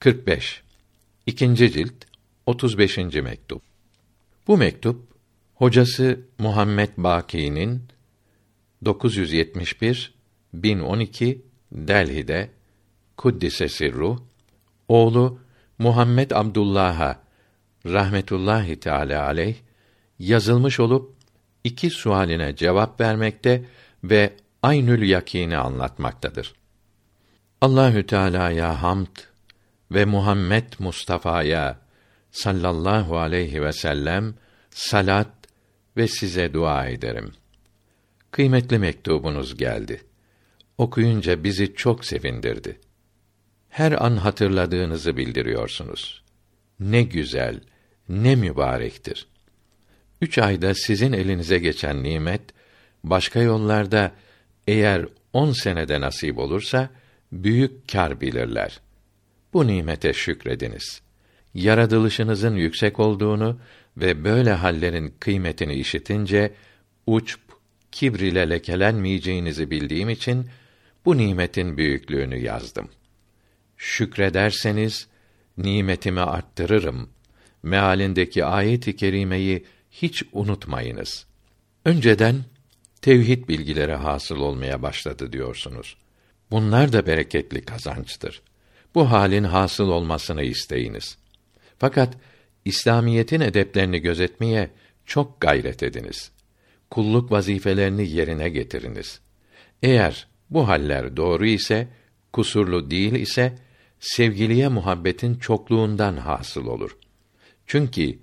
45. İkinci cilt 35. mektup. Bu mektup hocası Muhammed Baki'nin 971 1012 Delhi'de Kuddise sirru oğlu Muhammed Abdullah'a rahmetullahi teala aleyh yazılmış olup iki sualine cevap vermekte ve aynül yakini anlatmaktadır. Allahü Teala'ya hamd ve Muhammed Mustafa'ya sallallahu aleyhi ve sellem salat ve size dua ederim. Kıymetli mektubunuz geldi. Okuyunca bizi çok sevindirdi. Her an hatırladığınızı bildiriyorsunuz. Ne güzel, ne mübarektir. Üç ayda sizin elinize geçen nimet, başka yollarda eğer on senede nasip olursa, büyük kar bilirler. Bu nimete şükrediniz. Yaratılışınızın yüksek olduğunu ve böyle hallerin kıymetini işitince, uçp, kibr ile lekelenmeyeceğinizi bildiğim için, bu nimetin büyüklüğünü yazdım. Şükrederseniz, nimetimi arttırırım. Mealindeki ayet-i kerimeyi hiç unutmayınız. Önceden tevhid bilgileri hasıl olmaya başladı diyorsunuz. Bunlar da bereketli kazançtır. Bu halin hasıl olmasını isteyiniz. Fakat İslamiyetin edeplerini gözetmeye çok gayret ediniz. Kulluk vazifelerini yerine getiriniz. Eğer bu haller doğru ise, kusurlu değil ise, sevgiliye muhabbetin çokluğundan hasıl olur. Çünkü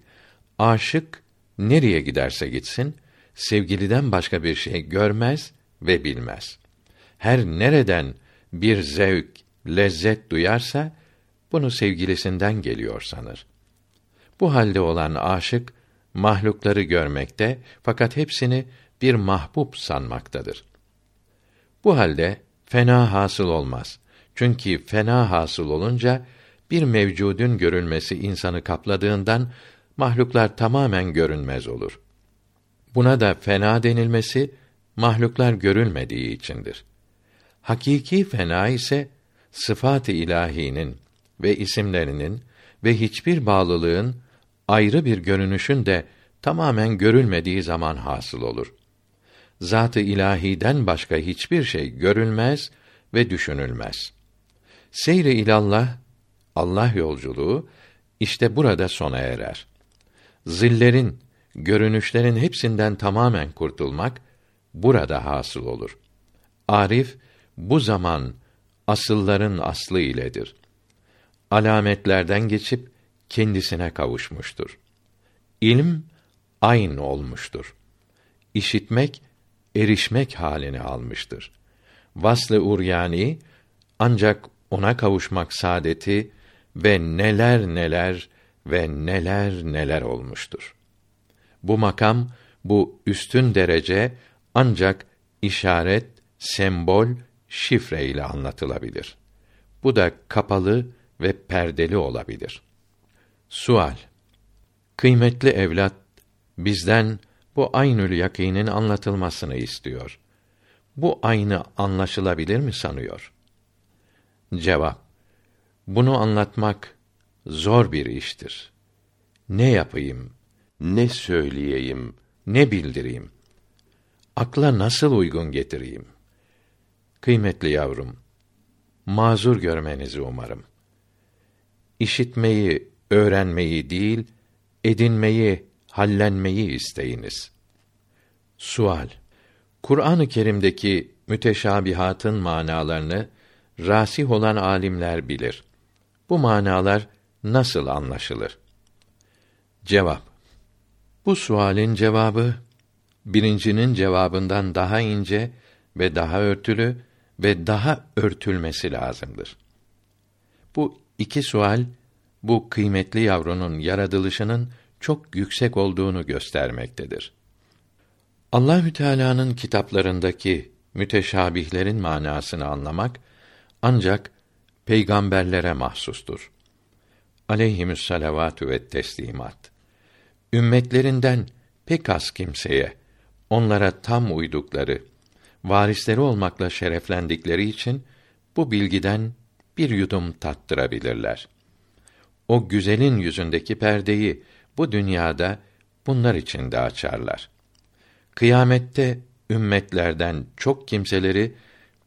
aşık nereye giderse gitsin, sevgiliden başka bir şey görmez ve bilmez. Her nereden bir zevk, lezzet duyarsa, bunu sevgilisinden geliyor sanır. Bu halde olan aşık, mahlukları görmekte, fakat hepsini bir mahbub sanmaktadır. Bu halde fena hasıl olmaz. Çünkü fena hasıl olunca bir mevcudun görülmesi insanı kapladığından mahluklar tamamen görünmez olur. Buna da fena denilmesi mahluklar görülmediği içindir. Hakiki fena ise sıfat-ı ilahinin ve isimlerinin ve hiçbir bağlılığın ayrı bir görünüşün de tamamen görülmediği zaman hasıl olur. Zat-ı ilahiden başka hiçbir şey görülmez ve düşünülmez. Seyri ilallah, Allah yolculuğu işte burada sona erer. Zillerin, görünüşlerin hepsinden tamamen kurtulmak burada hasıl olur. Arif bu zaman asılların aslı iledir. Alametlerden geçip kendisine kavuşmuştur. İlm aynı olmuştur. İşitmek erişmek halini almıştır. Vaslı uryani ancak ona kavuşmak saadeti ve neler neler ve neler neler olmuştur. Bu makam, bu üstün derece ancak işaret, sembol, şifre ile anlatılabilir. Bu da kapalı ve perdeli olabilir. Sual Kıymetli evlat, bizden bu aynül yakînin anlatılmasını istiyor. Bu aynı anlaşılabilir mi sanıyor? Cevap Bunu anlatmak zor bir iştir. Ne yapayım? Ne söyleyeyim? Ne bildireyim? Akla nasıl uygun getireyim? Kıymetli yavrum, mazur görmenizi umarım. İşitmeyi, öğrenmeyi değil, edinmeyi, hallenmeyi isteyiniz. Sual Kur'an-ı Kerim'deki müteşabihatın manalarını rasih olan alimler bilir. Bu manalar nasıl anlaşılır? Cevap Bu sualin cevabı birincinin cevabından daha ince ve daha örtülü ve daha örtülmesi lazımdır. Bu iki sual bu kıymetli yavrunun yaratılışının çok yüksek olduğunu göstermektedir. Allahü Teala'nın kitaplarındaki müteşabihlerin manasını anlamak ancak peygamberlere mahsustur. Aleyhimüs salavatü ve teslimat. Ümmetlerinden pek az kimseye onlara tam uydukları, varisleri olmakla şereflendikleri için bu bilgiden bir yudum tattırabilirler. o güzelin yüzündeki perdeyi bu dünyada bunlar için de açarlar. Kıyamette ümmetlerden çok kimseleri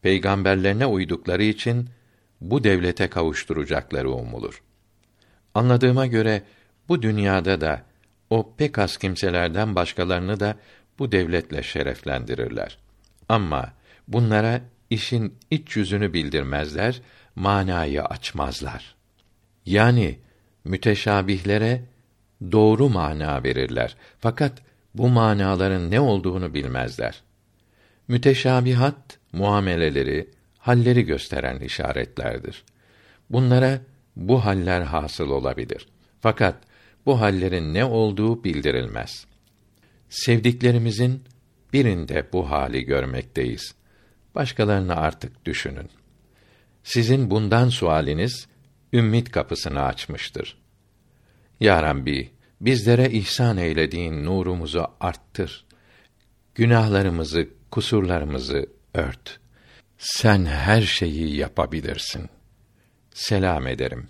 peygamberlerine uydukları için bu devlete kavuşturacakları umulur. Anladığıma göre bu dünyada da o pek az kimselerden başkalarını da bu devletle şereflendirirler. Ama bunlara işin iç yüzünü bildirmezler, manayı açmazlar. Yani müteşabihlere doğru mana verirler. Fakat bu manaların ne olduğunu bilmezler. Müteşabihat muameleleri, halleri gösteren işaretlerdir. Bunlara bu haller hasıl olabilir. Fakat bu hallerin ne olduğu bildirilmez. Sevdiklerimizin birinde bu hali görmekteyiz. Başkalarını artık düşünün. Sizin bundan sualiniz ümmit kapısını açmıştır. Ya Rabbi, bizlere ihsan eylediğin nurumuzu arttır. Günahlarımızı, kusurlarımızı ört. Sen her şeyi yapabilirsin. Selam ederim.